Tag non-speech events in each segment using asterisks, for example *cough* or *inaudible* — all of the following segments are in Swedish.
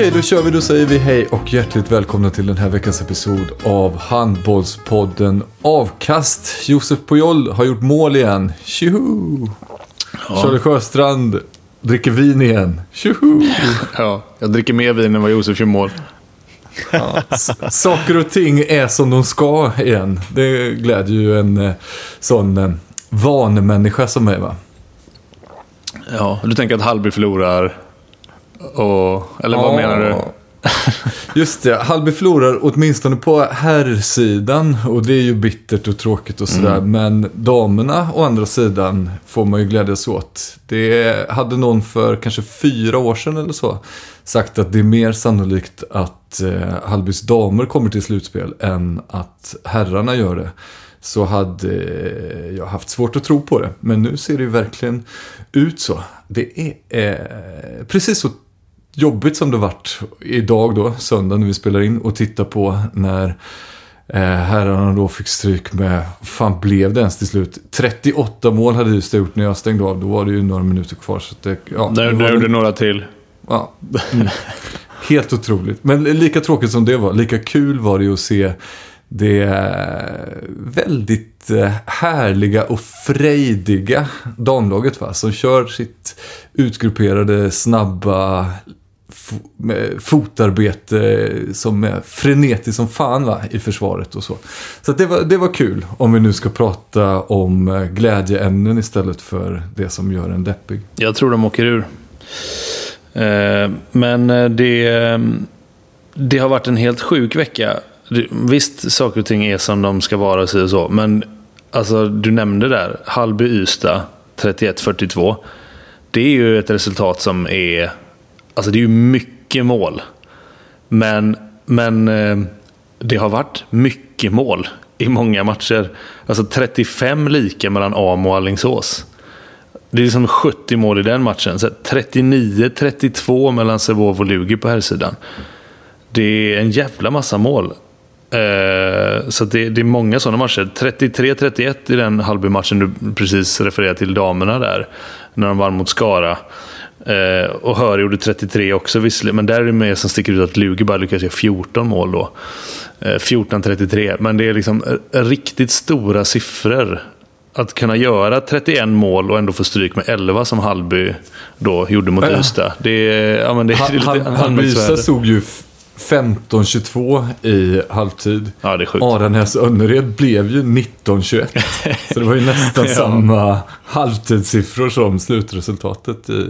Okej, då kör vi. Då säger vi hej och hjärtligt välkomna till den här veckans episod av Handbollspodden Avkast. Josef Pujol har gjort mål igen. Tjoho! Charlie Sjöstrand dricker vin igen. Tjoho! Ja, jag dricker mer vin än vad Josef gör mål. Saker och ting är som de ska igen. Det glädjer ju en eh, sån eh, vanemänniska som mig va? Ja, du tänker att Hallby förlorar och... Eller vad Ja. menar du? *laughs* Just det, Hallby förlorar åtminstone på herrsidan och det är ju bittert och tråkigt och sådär. Mm. Men damerna å andra sidan får man ju glädjas åt. Det hade någon för kanske fyra år sedan eller så sagt att det är mer sannolikt att eh, Hallbys damer kommer till slutspel än att herrarna gör det. Så hade eh, jag haft svårt att tro på det. Men nu ser det ju verkligen ut så. Det är eh, precis så jobbigt som det varit idag då, söndag när vi spelar in och titta på när eh, herrarna då fick stryk med, fan blev det ens till slut? 38 mål hade Ystad gjort när jag stängde av, då var det ju några minuter kvar. Så det, ja, Där det gjorde väl- några till. Ja. Mm. *laughs* Helt otroligt. Men lika tråkigt som det var, lika kul var det ju att se det eh, väldigt eh, härliga och frejdiga damlaget va? Som kör sitt utgrupperade, snabba fotarbete som är frenetiskt som fan va? i försvaret och så. Så att det, var, det var kul om vi nu ska prata om eh, glädjeämnen istället för det som gör en deppig. Jag tror de åker ur. Eh, Men eh, det, det har varit en helt sjuk vecka. Visst, saker och ting är som de ska vara och så och så. Men alltså, du nämnde där, Hallby-Ystad 31-42. Det är ju ett resultat som är... Alltså det är ju mycket mål. Men, men eh, det har varit mycket mål i många matcher. Alltså 35 lika mellan Amo och Alingsås. Det är liksom 70 mål i den matchen. Så 39-32 mellan Sävehof och Lugi på här sidan. Det är en jävla massa mål. Eh, så det, det är många sådana matcher. 33-31 i den Hallby-matchen du precis refererade till, damerna där. När de vann mot Skara. Eh, och Höre gjorde 33 också visserligen. Men där är det mer som sticker ut att Lugi bara lyckas göra 14 mål då. Eh, 14-33. Men det är liksom eh, riktigt stora siffror. Att kunna göra 31 mål och ändå få stryk med 11 som Hallby då gjorde mot. Ystad. Det ja, men det, det är lite Hallby anmärkningsvärt. stod ju 15-22 i halvtid. Ja, det är sjukt. Aranäs Önnered blev ju 19-21. Så det var ju nästan *laughs* Ja. samma halvtidssiffror som slutresultatet i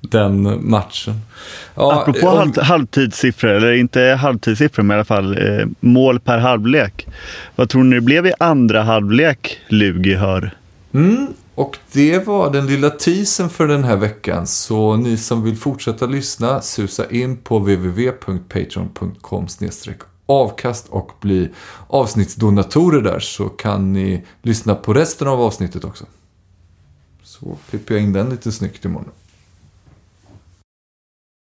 den matchen. Ja, Apropå om- halv, halvtidssiffror, eller inte halvtidssiffror men i alla fall eh, mål per halvlek. Vad tror ni det blev i andra halvlek Lugi hör? Mm, och det var den lilla teasern för den här veckan. Så ni som vill fortsätta lyssna, susa in på www.patreon.com avkast och bli avsnittsdonatorer där så kan ni lyssna på resten av avsnittet också. Så klipper jag in den lite snyggt imorgon.